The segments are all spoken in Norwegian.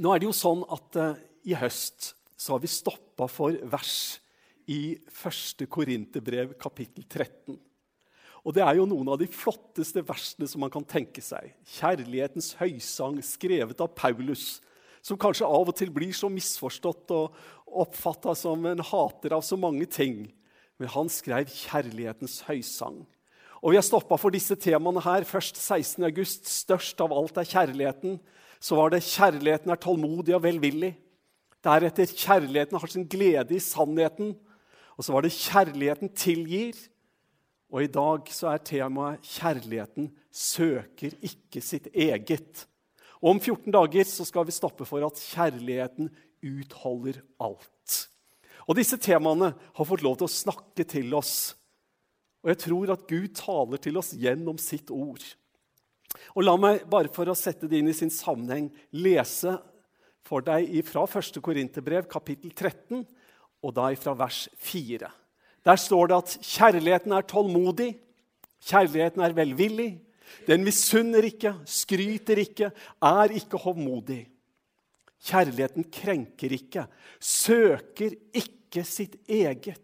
Nå er det jo sånn at uh, i høst så har vi stoppa for vers i 1. Korinterbrev kapittel 13. Og det er jo noen av de flotteste versene som man kan tenke seg. Kjærlighetens høysang skrevet av Paulus, som kanskje av og til blir så misforstått og oppfatta som en hater av så mange ting. Men han skrev kjærlighetens høysang. Og Vi har stoppa for disse temaene her. Først 16. august. Størst av alt er kjærligheten. Så var det 'Kjærligheten er tålmodig og velvillig'. Deretter 'Kjærligheten har sin glede i sannheten'. Og så var det 'Kjærligheten tilgir'. Og i dag så er temaet 'Kjærligheten søker ikke sitt eget'. Og Om 14 dager så skal vi stoppe for at kjærligheten utholder alt. Og Disse temaene har fått lov til å snakke til oss. Og jeg tror at Gud taler til oss gjennom sitt ord. Og La meg bare for å sette det inn i sin sammenheng lese for deg fra 1. Korinterbrev, kapittel 13, og da fra vers 4. Der står det at kjærligheten er tålmodig, kjærligheten er velvillig. Den misunner ikke, skryter ikke, er ikke hovmodig. Kjærligheten krenker ikke, søker ikke sitt eget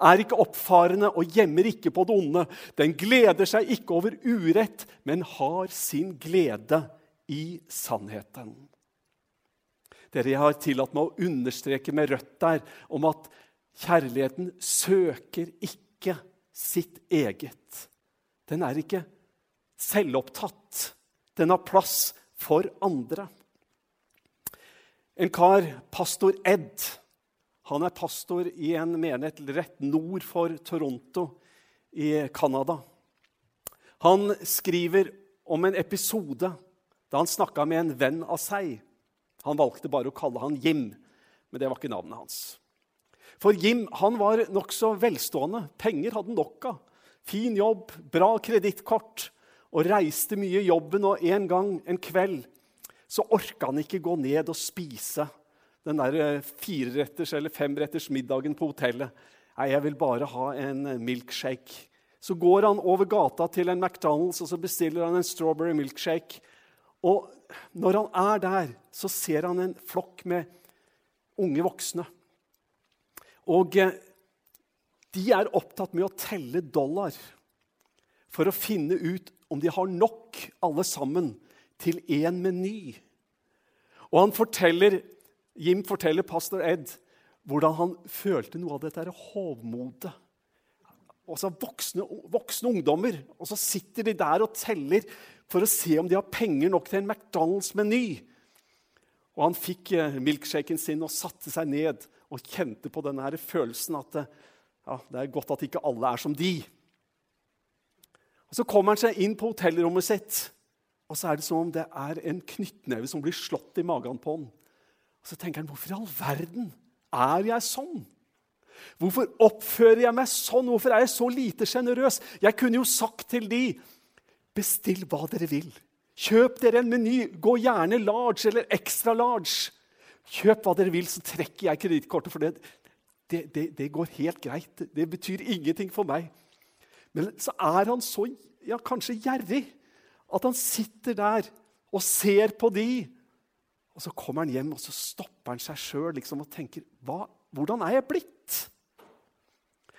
er ikke oppfarende og gjemmer ikke på det onde. Den gleder seg ikke over urett, men har sin glede i sannheten. Dere, Jeg har tillatt meg å understreke med rødt der om at kjærligheten søker ikke sitt eget. Den er ikke selvopptatt. Den har plass for andre. En kar, pastor Ed, han er pastor i en menighet rett nord for Toronto i Canada. Han skriver om en episode da han snakka med en venn av seg. Han valgte bare å kalle han Jim, men det var ikke navnet hans. For Jim han var nokså velstående. Penger hadde han nok av. Fin jobb, bra kredittkort og reiste mye i jobben. Og en gang en kveld så orka han ikke gå ned og spise den der eh, fireretters eller femretters middagen på hotellet. Nei, jeg vil bare ha en eh, milkshake. Så går han over gata til en McDonald's og så bestiller han en strawberry milkshake. Og når han er der, så ser han en flokk med unge voksne. Og eh, de er opptatt med å telle dollar for å finne ut om de har nok, alle sammen, til én meny. Og han forteller Jim forteller pastor Ed hvordan han følte noe av dette hovmodet. Altså voksne, voksne, ungdommer. Og så sitter de der og teller for å se om de har penger nok til en McDonald's-meny. Og han fikk eh, milkshaken sin og satte seg ned og kjente på denne følelsen at eh, ja, det er godt at ikke alle er som de. Og Så kommer han seg inn på hotellrommet sitt, og så er det som om det er en knyttneve som blir slått i magen på han. Og så tenker han, hvorfor i all verden er jeg sånn? Hvorfor oppfører jeg meg sånn? Hvorfor er jeg så lite sjenerøs? Jeg kunne jo sagt til de, bestill hva dere vil. Kjøp dere en meny. Gå gjerne large eller extra large. Kjøp hva dere vil, så trekker jeg kredittkortet. For det, det, det, det, går helt greit. Det betyr ingenting for meg. Men så er han så ja, kanskje gjerrig at han sitter der og ser på de og Så kommer han hjem og så stopper han seg sjøl liksom, og tenker hvordan er jeg blitt?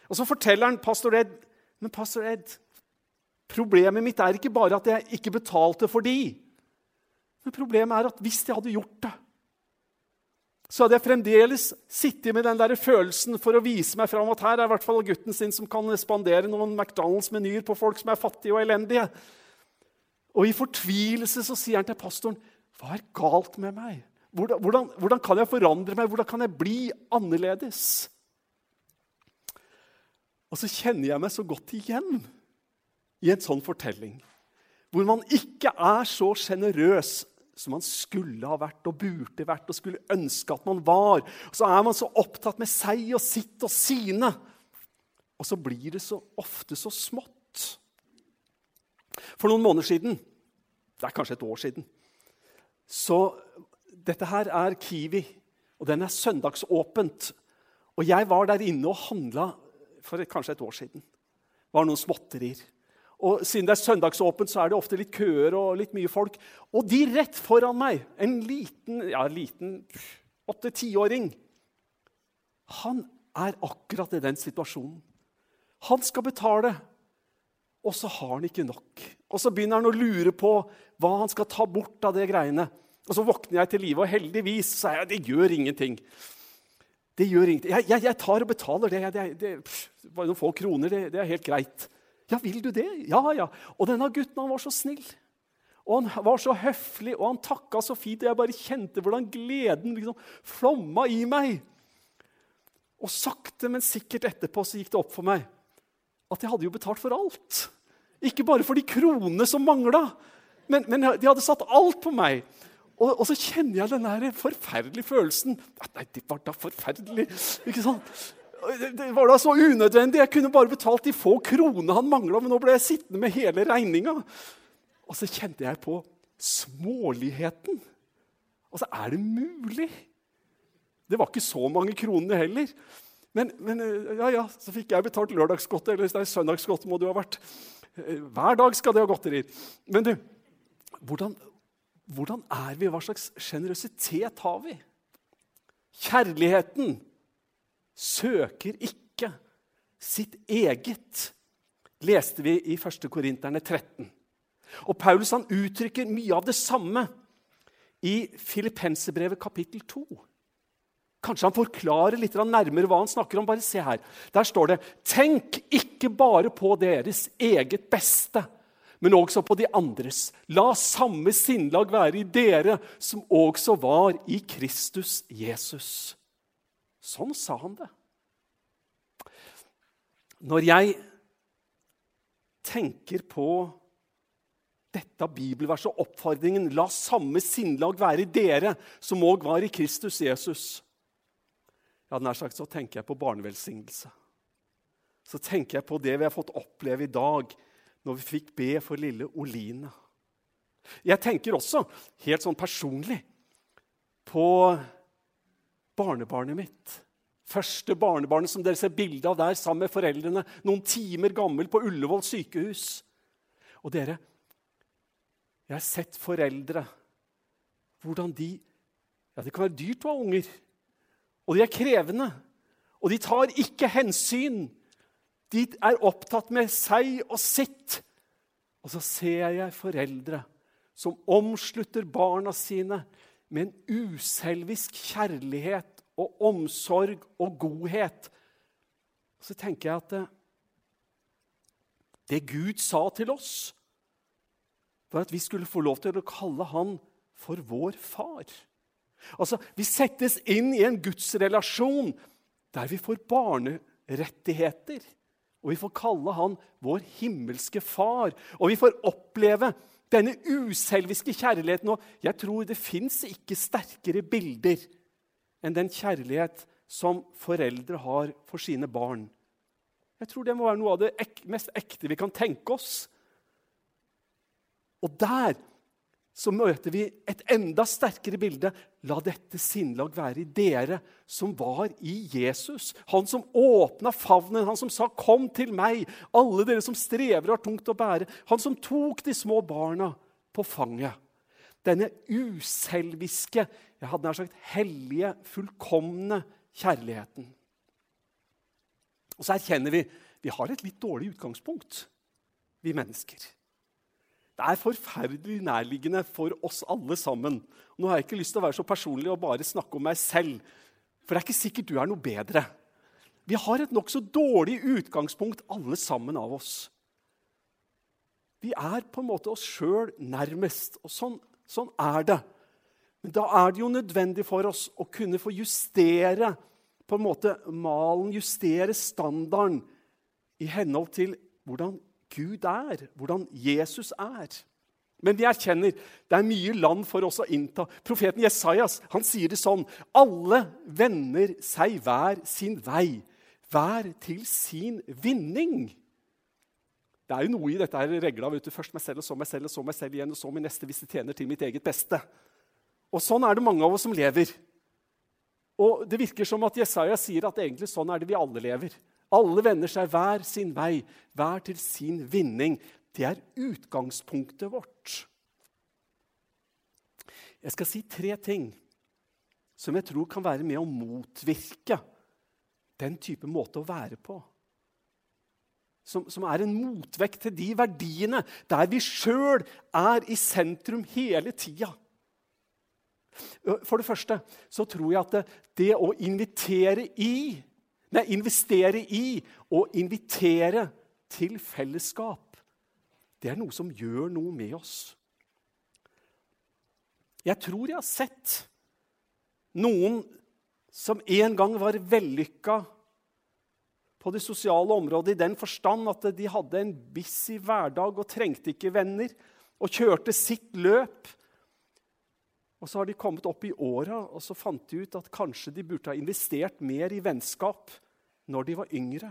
Og Så forteller han pastor Ed men pastor Ed, problemet mitt er ikke bare at jeg ikke betalte for de. Men problemet er at hvis jeg hadde gjort det, så hadde jeg fremdeles sittet med den der følelsen for å vise meg fram at her er i hvert fall gutten sin som kan spandere noen McDonald's-menyer på folk som er fattige og elendige. Og i fortvilelse så sier han til pastoren hva er galt med meg? Hvordan, hvordan, hvordan, kan jeg forandre meg? Hvordan kan jeg bli annerledes? Og så kjenner jeg meg så godt igjen i en sånn fortelling. Hvor man ikke er så sjenerøs som man skulle ha vært og burde vært og skulle ønske at man var. Og så er man så opptatt med seg og sitt og sine. Og så blir det så ofte så smått. For noen måneder siden, det er kanskje et år siden, så dette her er Kiwi, og den er søndagsåpent. Og jeg var der inne og handla for kanskje et år siden. Det var noen småtterier. Og siden det er søndagsåpent, så er det ofte litt køer og litt mye folk. Og de rett foran meg, en liten ja, liten åtte-tiåring, han er akkurat i den situasjonen. Han skal betale, og så har han ikke nok. Og så begynner han å lure på hva han skal ta bort av det greiene. Og så våkner jeg til live, og heldigvis så er jeg, det gjør ingenting. Det gjør ingenting. Jeg, jeg, jeg tar og betaler det. det, det bare noen få kroner, det, det, er helt greit. Ja, vil du det? Ja, ja. Og denne gutten han var så snill. Og han var så høflig, og han takka så fint. Og jeg bare kjente hvordan gleden liksom flomma i meg. Og sakte, men sikkert etterpå så gikk det opp for meg at jeg hadde jo betalt for alt. Ikke bare for de kronene som mangla, men, men, de hadde satt alt på meg. Og, og så kjenner jeg den der forferdelige følelsen. Nei, det var da forferdelig. Ikke sant? Det var da så unødvendig. Jeg kunne bare betalt de få kronene han mangla, men nå ble jeg sittende med hele regninga. Og så kjente jeg på småligheten. Altså, er det mulig? Det var ikke så mange kroner heller. Men, men, eh, ja, ja, så fikk jeg betalt lørdagsgodteri, eller nei, søndagsgodt må du ha vært. Eh, hver dag skal det ha godteri. Men du, hvordan, hvordan er vi? Hva slags sjenerøsitet har vi? Kjærligheten søker ikke sitt eget, leste vi i 1. Korinterne 13. Og Paulus han uttrykker mye av det samme i Filippenserbrevet kapittel 2. Kanskje han forklarer litt nærmere hva han snakker om. Bare se her. Der står det Tenk ikke bare på deres eget beste, men også på de andres. La samme sinnlag være i dere som også var i Kristus Jesus. Sånn sa han det. Når jeg tenker på dette bibelverset og oppfordringen 'La samme sinnlag være i dere som òg var i Kristus Jesus', ja, nær sagt så tenker jeg på barnevelsignelse. Så tenker jeg på det vi har fått oppleve i dag når vi fikk be for lille Oline. Jeg tenker også, helt sånn personlig, på barnebarnet mitt. Første barnebarnet som dere ser bilde av der sammen med foreldrene. Noen timer gammel på Ullevål sykehus. Og dere, jeg har sett foreldre hvordan de Ja, det kan være dyrt å ha unger. Og de er krevende. Og de tar ikke hensyn. De er opptatt med seg og sitt. Og så ser jeg foreldre som omslutter barna sine med en uselvisk kjærlighet og omsorg og godhet. Og så tenker jeg at det, det Gud sa til oss, var at vi skulle få lov til å kalle han for vår far. Altså, Vi settes inn i en gudsrelasjon der vi får barnerettigheter. Og vi får kalle han vår himmelske far. Og vi får oppleve denne uselviske kjærligheten. Og jeg tror det fins ikke sterkere bilder enn den kjærlighet som foreldre har for sine barn. Jeg tror det må være noe av det ek mest ekte vi kan tenke oss. Og der så møter vi et enda sterkere bilde. La dette sinnlag være i dere som var i Jesus. Han som åpna favnen, han som sa 'Kom til meg', alle dere som strever og har tungt å bære. Han som tok de små barna på fanget. Denne uselviske, jeg hadde nær sagt hellige, fullkomne kjærligheten. Og så erkjenner vi vi har et litt dårlig utgangspunkt, vi mennesker. Det er forferdelig nærliggende for oss alle sammen. Nå har jeg ikke lyst til å være så personlig og bare snakke om meg selv. For det er ikke sikkert du er noe bedre. Vi har et nokså dårlig utgangspunkt, alle sammen av oss. Vi er på en måte oss sjøl nærmest, og sånn, sånn, er det. Men da er det jo nødvendig for oss å kunne få justere på en måte malen, justere standarden i henhold til hvordan Gud er, hvordan Jesus er. Men vi erkjenner det er mye land for oss å innta. Profeten Jesajas han sier det sånn Alle vender seg hver sin vei, hver til sin vinning. Det er jo noe i dette her regla. vet du, Først meg selv, og så meg selv, og så meg selv igjen, og så min neste hvis det tjener til mitt eget beste. Og Sånn er det mange av oss som lever. Og Det virker som at Jesaja sier at egentlig sånn er det vi alle lever. Alle vender seg hver sin vei, hver til sin vinning. det er utgangspunktet vårt. Jeg skal si tre ting som jeg tror kan være med å motvirke den type måte å være på. Som, som er en motvekt til de verdiene der vi sjøl er i sentrum hele tida. For det første så tror jeg at det, det å invitere i Nei, investere i og invitere til fellesskap, det er noe som gjør noe med oss. Jeg tror jeg har sett noen som en gang var vellykka på det sosiale området i den forstand at de hadde en busy hverdag og trengte ikke venner, og kjørte sitt løp og så har de kommet opp i åra og så fant de ut at kanskje de burde ha investert mer i vennskap når de var yngre.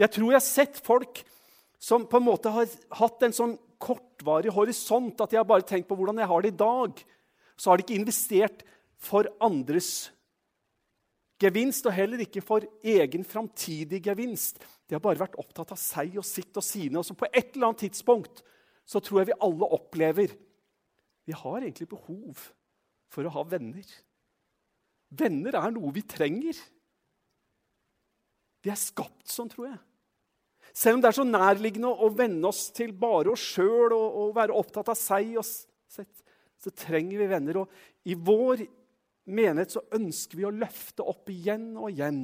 Jeg tror jeg har sett folk som på en måte har hatt en sånn kortvarig horisont at de har bare tenkt på hvordan jeg har det i dag. Så har de ikke investert for andres gevinst, og heller ikke for egen framtidig gevinst. De har bare vært opptatt av seg og sitt og sine. Og så på et eller annet tidspunkt så tror jeg vi alle opplever vi har egentlig behov for å ha venner. Venner er noe vi trenger. Vi er skapt sånn, tror jeg. Selv om det er så nærliggende å venne oss til bare oss sjøl og, og, være opptatt av seg, og sett, så trenger vi venner. Og I vår menighet så ønsker vi å løfte opp igjen og igjen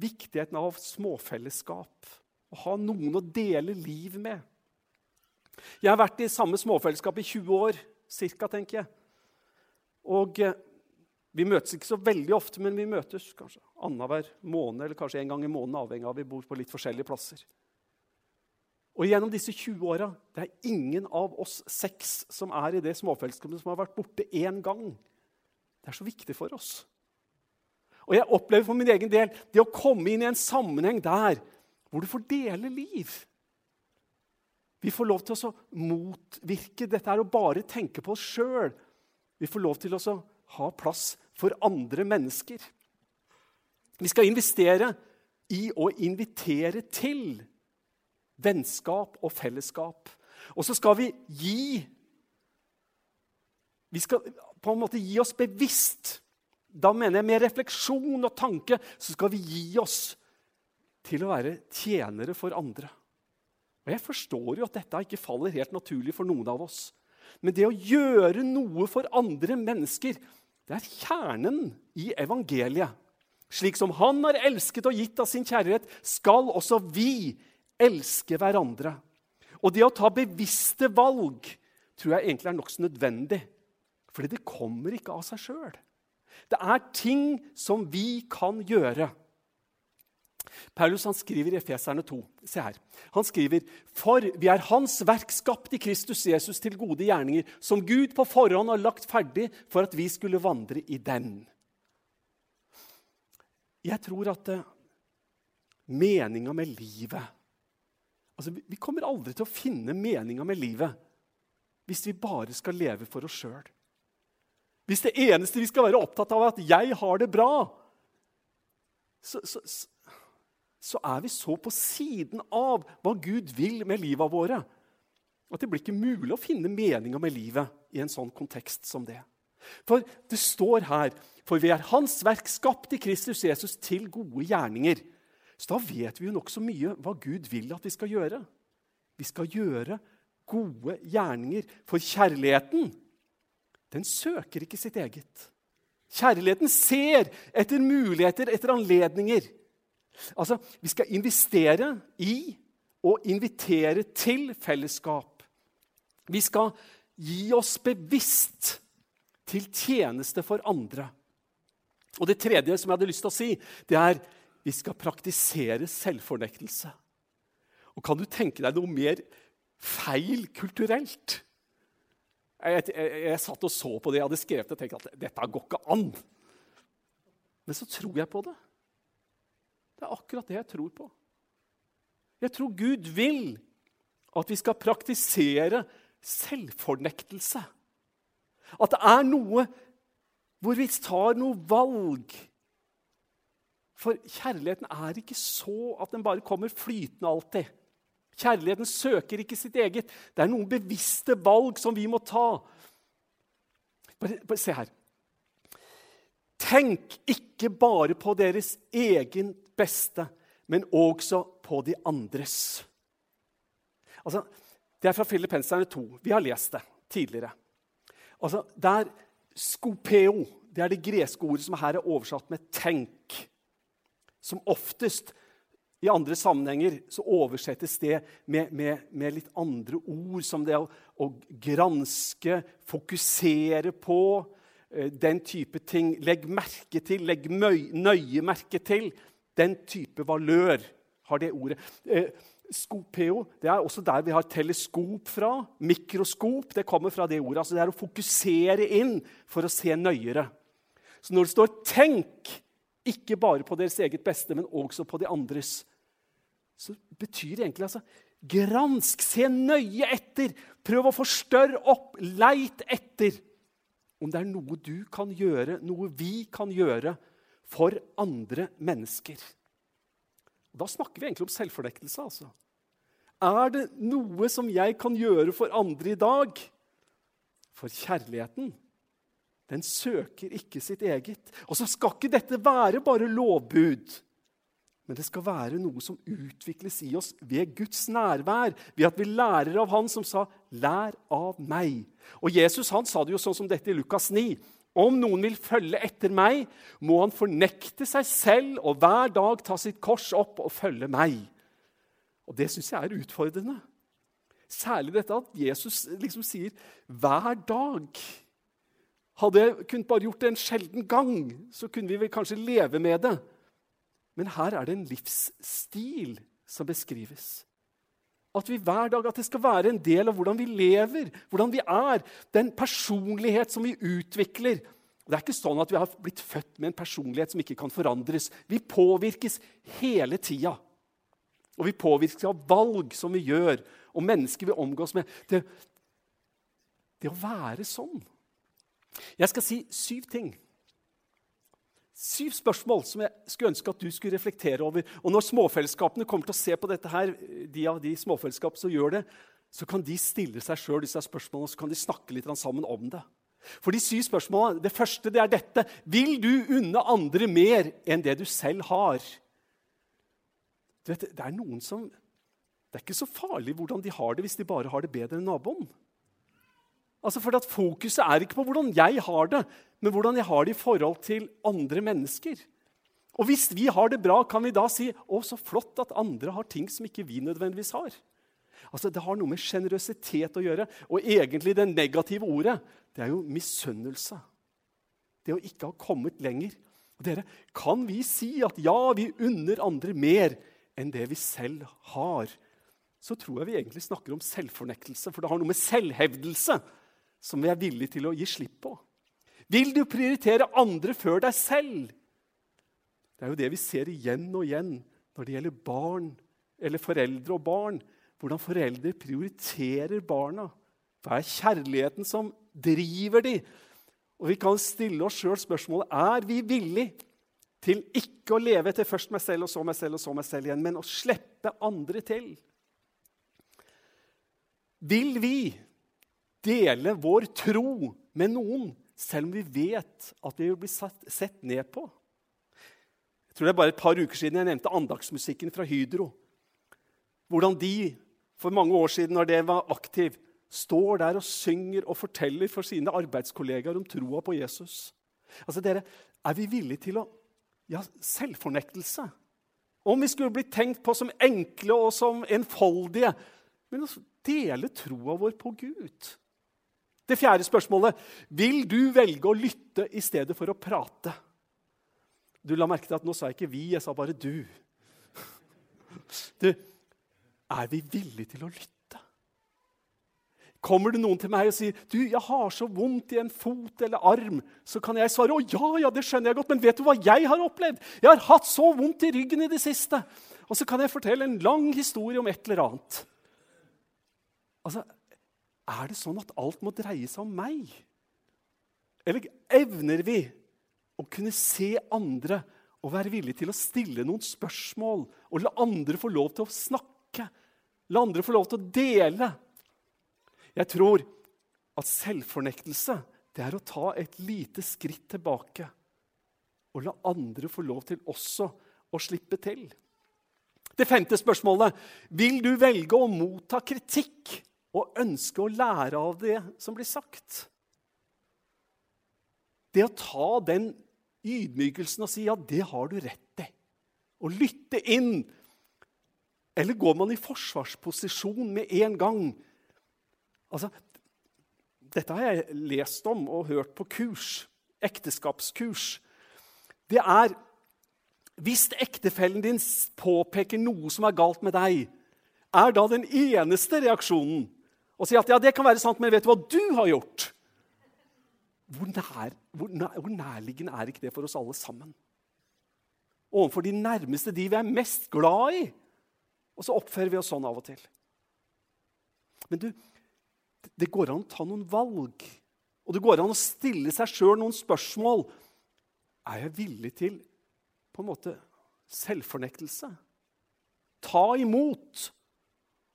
viktigheten av småfellesskap. Å ha noen å dele liv med. Jeg har vært i samme småfellesskap i 20 år cirka, tenker jeg. Og eh, vi møtes ikke så veldig ofte, men vi møtes kanskje annenhver måned eller kanskje en gang i måneden, avhengig av vi bor på litt forskjellige plasser. Og gjennom disse 20 åra det er ingen av oss seks som er i det småfellesskapet, som har vært borte én gang. Det er så viktig for oss. Og jeg opplever for min egen del det å komme inn i en sammenheng der hvor du får dele liv. Vi får lov til å motvirke dette er å bare tenke på oss sjøl. Vi får lov til å ha plass for andre mennesker. Vi skal investere i å invitere til vennskap og fellesskap. Og så skal vi gi Vi skal på en måte gi oss bevisst. Da mener jeg med refleksjon og tanke så skal vi gi oss til å være tjenere for andre. Og Jeg forstår jo at dette ikke faller helt naturlig for noen av oss. Men det å gjøre noe for andre mennesker, det er kjernen i evangeliet. Slik som Han har elsket og gitt av sin kjærlighet, skal også vi elske hverandre. Og det å ta bevisste valg tror jeg egentlig er nokså nødvendig. Fordi det kommer ikke av seg sjøl. Det er ting som vi kan gjøre Paulus han skriver i Efeserne 2. Se her. Han skriver For vi er Hans verk skapt i Kristus Jesus til gode gjerninger, som Gud på forhånd har lagt ferdig for at vi skulle vandre i den. Jeg tror at uh, meninga med livet altså, Vi kommer aldri til å finne meninga med livet hvis vi bare skal leve for oss sjøl. Hvis det eneste vi skal være opptatt av, er at 'jeg har det bra', så, så, så er vi så på siden av hva Gud vil med livet våre, at det blir ikke mulig å finne meninga med livet i en sånn kontekst som det. For det står her For vi er Hans verk, skapt i Kristus Jesus til gode gjerninger. Så da vet vi jo nokså mye hva Gud vil at vi skal gjøre. Vi skal gjøre gode gjerninger. For kjærligheten, den søker ikke sitt eget. Kjærligheten ser etter muligheter, etter anledninger. Altså, Vi skal investere i og invitere til fellesskap. Vi skal gi oss bevisst til tjeneste for andre. Og Det tredje som jeg hadde lyst til å si, det er vi skal praktisere selvfornektelse. Og Kan du tenke deg noe mer feil kulturelt? Jeg, jeg, jeg, satt og så på det jeg hadde skrevet og tenkte at dette går ikke an. Men så tror jeg på det. Det er akkurat det jeg tror på. Jeg tror Gud vil at vi skal praktisere selvfornektelse. At det er noe hvor vi tar noe valg. For kjærligheten er ikke så at den bare kommer flytende alltid. Kjærligheten søker ikke sitt eget. Det er noen bevisste valg som vi må ta. Bare, bare se her. Tenk ikke bare på deres egen beste, men også på de andres. Altså, Det er fra Filippenserne 2. Vi har lest det tidligere. Altså, der Skopeo det er det greske ordet som her er oversatt med 'tenk'. Som oftest i andre sammenhenger så oversettes det med, med, med litt andre ord, som det å, å granske, fokusere på, eh, den type ting. Legg merke til, legg nøye merke til. Den type valør har det ordet. Eh, skopeo det er også der vi har teleskop fra. Mikroskop det kommer fra det ordet. altså Det er å fokusere inn for å se nøyere. Så når det står 'tenk', ikke bare på deres eget beste, men også på de andres, så betyr det egentlig altså Gransk, se nøye etter, prøv å forstørre opp, leit etter om det er noe du kan gjøre, noe vi kan gjøre for andre mennesker. Da snakker vi egentlig om selvfornektelse. altså. Er det noe som jeg kan gjøre for andre i dag? For kjærligheten, den søker ikke sitt eget. Og så skal ikke dette være bare lovbud. Men det skal være noe som utvikles i oss ved Guds nærvær. Ved at vi lærer av Han som sa 'lær av meg'. Og Jesus han sa det jo sånn som dette i Lukas 9. Om noen vil følge etter meg, må han fornekte seg selv og hver dag ta sitt kors opp og følge meg. Og Det syns jeg er utfordrende. Særlig dette at Jesus liksom sier 'hver dag'. Hadde jeg kunnet bare gjort det en sjelden gang, så kunne vi vel kanskje leve med det. Men her er det en livsstil som beskrives. At vi hver dag, at det skal være en del av hvordan vi lever, hvordan vi er. Den personlighet som vi utvikler. Det er ikke sånn at vi har blitt født med en personlighet som ikke kan forandres. Vi påvirkes hele tida. Og vi påvirkes av valg som vi gjør, og mennesker vi omgås med. Det, det å være sånn Jeg skal si syv ting Syv spørsmål som jeg skulle ønske at du skulle reflektere over. Og når småfellesskapene kommer til å se på dette her, de av de småfellesskap som gjør det, så kan de stille seg sjøl disse spørsmålene og så kan de snakke litt sammen om det. For de syv spørsmålene, Det første det er dette Vil du unne andre mer enn det du selv har? Du vet, det er noen som Det er ikke så farlig hvordan de har det hvis de bare har det bedre enn naboen. Altså for at Fokuset er ikke på hvordan jeg har det, men hvordan jeg har det i forhold til andre mennesker. Og hvis vi har det bra, kan vi da si å, så flott at andre har ting som ikke vi nødvendigvis har. Altså, Det har noe med sjenerøsitet å gjøre. Og egentlig det negative ordet det er jo misunnelse. Det å ikke ha kommet lenger. Og dere, Kan vi si at ja, vi unner andre mer enn det vi selv har? Så tror jeg vi egentlig snakker om selvfornektelse, for det har noe med selvhevdelse som vi er villige til å gi slipp på? Vil du prioritere andre før deg selv? Det er jo det vi ser igjen og igjen når det gjelder barn eller foreldre og barn. Hvordan foreldre prioriterer barna. Hva er kjærligheten som driver de? Og Vi kan stille oss sjøl spørsmålet er vi villige til ikke å leve etter først meg selv og så meg selv og så meg selv igjen, men å slippe andre til. Vil vi dele vår tro med noen, selv om vi vet at vi vil bli satt, sett ned på. Jeg tror det er bare et par uker siden jeg nevnte andagsmusikken fra Hydro. Hvordan de for mange år siden, når det var aktiv, står der og synger og forteller for sine arbeidskollegaer om troa på Jesus. Altså dere, Er vi villige til å Ja, selvfornektelse. Om vi skulle blitt tenkt på som enkle og som enfoldige. Men å dele troa vår på Gud. Det fjerde spørsmålet vil du velge å lytte i stedet for å prate. Du la merke til at nå sa jeg ikke 'vi', jeg sa bare 'du'. du er vi villige til å lytte? Kommer det noen til meg og sier 'Du, jeg har så vondt i en fot eller arm', så kan jeg svare 'Å ja, ja, det skjønner jeg godt', men vet du hva jeg har opplevd? Jeg har hatt så vondt i ryggen i det siste. Og så kan jeg fortelle en lang historie om et eller annet. Altså, er det sånn at alt må dreie seg om meg? Eller evner vi å kunne se andre og være villige til å stille noen spørsmål og la andre få lov til å snakke La andre få lov til å dele. Jeg tror at selvfornektelse det er å ta et lite skritt tilbake og la andre få lov til også å slippe til. Det femte spørsmålet vil du velge å motta kritikk og ønske å lære av det som blir sagt. Det å ta den ydmykelsen og si ja, det har du rett i, og lytte inn. Eller går man i forsvarsposisjon med en gang? Altså, dette har jeg lest om og hørt på kurs, ekteskapskurs. Det er hvis ektefellen din påpeker noe som er galt med deg, er da den eneste reaksjonen å si at ja, det kan være sant, men vet du hva du har gjort? Hvor, nær, hvor, nær, hvor nærliggende er ikke det for oss alle sammen? Overfor de nærmeste, de vi er mest glad i. Og så oppfører vi oss sånn av og til. Men du, det går an å ta noen valg. Og det går an å stille seg sjøl noen spørsmål. Er jeg villig til på en måte selvfornektelse. Ta imot.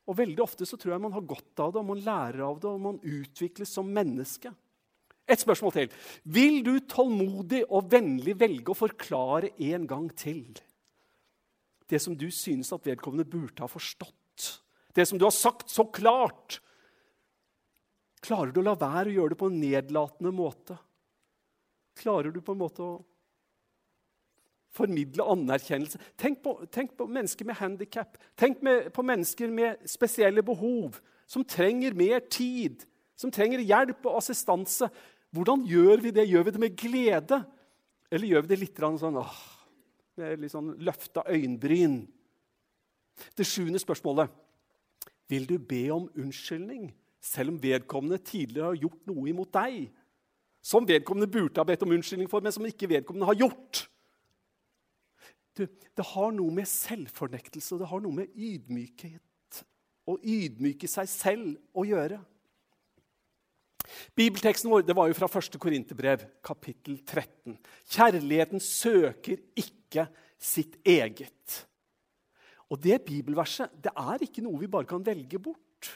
Og Veldig ofte så tror jeg man har godt av det, og man lærer av det, og man utvikles som menneske. Et spørsmål til. Vil du tålmodig og vennlig velge å forklare en gang til det som du synes at vedkommende burde ha forstått? Det som du har sagt så klart? Klarer du å la være å gjøre det på en nedlatende måte? Klarer du på en måte å formidle anerkjennelse. Tenk på, tenk på mennesker med handikap. Tenk med, på mennesker med spesielle behov, som trenger mer tid, som trenger hjelp og assistanse. Hvordan gjør vi det? Gjør vi det med glede? Eller gjør vi det litt sånn, åh, med litt sånn løfta øyenbryn? Det sjuende spørsmålet. Vil du be om unnskyldning selv om vedkommende tidligere har gjort noe imot deg? Som vedkommende burde ha bedt om unnskyldning for, men som ikke vedkommende har gjort? Du, det har noe med selvfornektelse og det har noe med ydmykhet å ydmyke seg selv å gjøre. Bibelteksten vår det var jo fra 1. Korinterbrev, kapittel 13. Kjærligheten søker ikke sitt eget. Og det bibelverset det er ikke noe vi bare kan velge bort.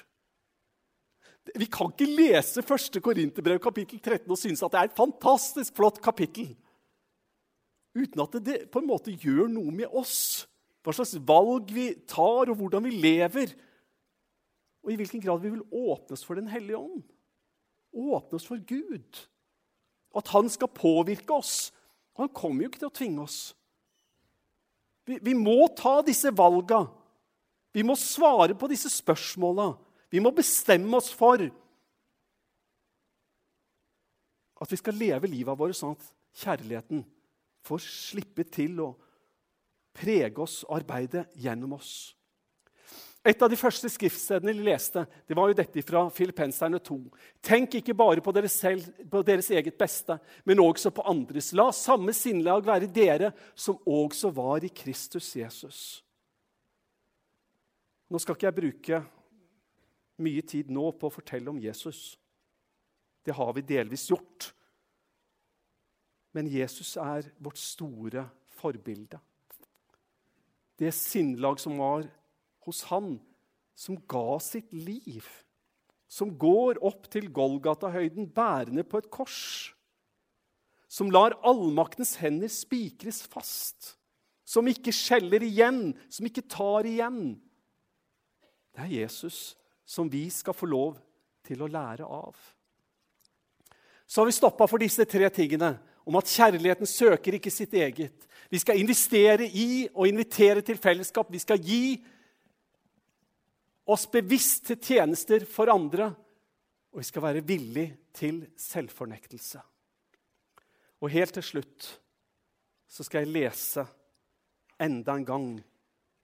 Vi kan ikke lese 1. Korinterbrev kapittel 13 og synes at det er et fantastisk flott kapittel uten at det på en måte gjør noe med oss. Hva slags valg vi tar, og hvordan vi lever. Og i hvilken grad vi vil åpne oss for Den hellige ånd. Åpne oss for Gud. At han skal påvirke oss. Han kommer jo ikke til å tvinge oss. Vi, vi må ta disse valga. Vi må svare på disse spørsmåla. Vi må bestemme oss for at vi skal leve livet vårt sånn at kjærligheten får slippe til å prege oss og arbeide gjennom oss. Et av de første skriftstedene vi leste, det var jo dette fra Filippenserne 2. Tenk ikke bare på, dere selv, på deres eget beste, men også på andres. La samme sinnlag være dere som også var i Kristus Jesus. Nå skal ikke jeg bruke mye tid nå på å fortelle om Jesus. Det har vi delvis gjort. Men Jesus er vårt store forbilde. Det sinnlag som var hos han, som ga sitt liv. Som går opp til Golgata-høyden bærende på et kors. Som lar allmaktens hender spikres fast. Som ikke skjeller igjen, som ikke tar igjen. Det er Jesus som vi skal få lov til å lære av. Så har vi stoppa for disse tre tingene om at kjærligheten søker ikke sitt eget. Vi skal investere i og invitere til fellesskap. Vi skal gi oss bevisst til tjenester for andre. Og vi skal være villig til selvfornektelse. Og helt til slutt så skal jeg lese enda en gang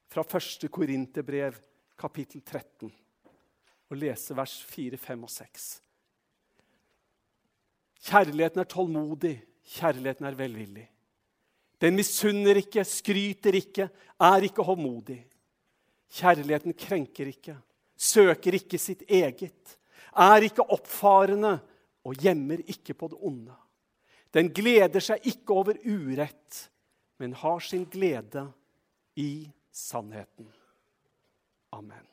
fra 1. Korinterbrev, kapittel 13, og lese vers 4, 5 og 6. Kjærligheten er tålmodig. Kjærligheten er velvillig. Den misunner ikke, skryter ikke, er ikke håndmodig. Kjærligheten krenker ikke, søker ikke sitt eget, er ikke oppfarende og gjemmer ikke på det onde. Den gleder seg ikke over urett, men har sin glede i sannheten. Amen.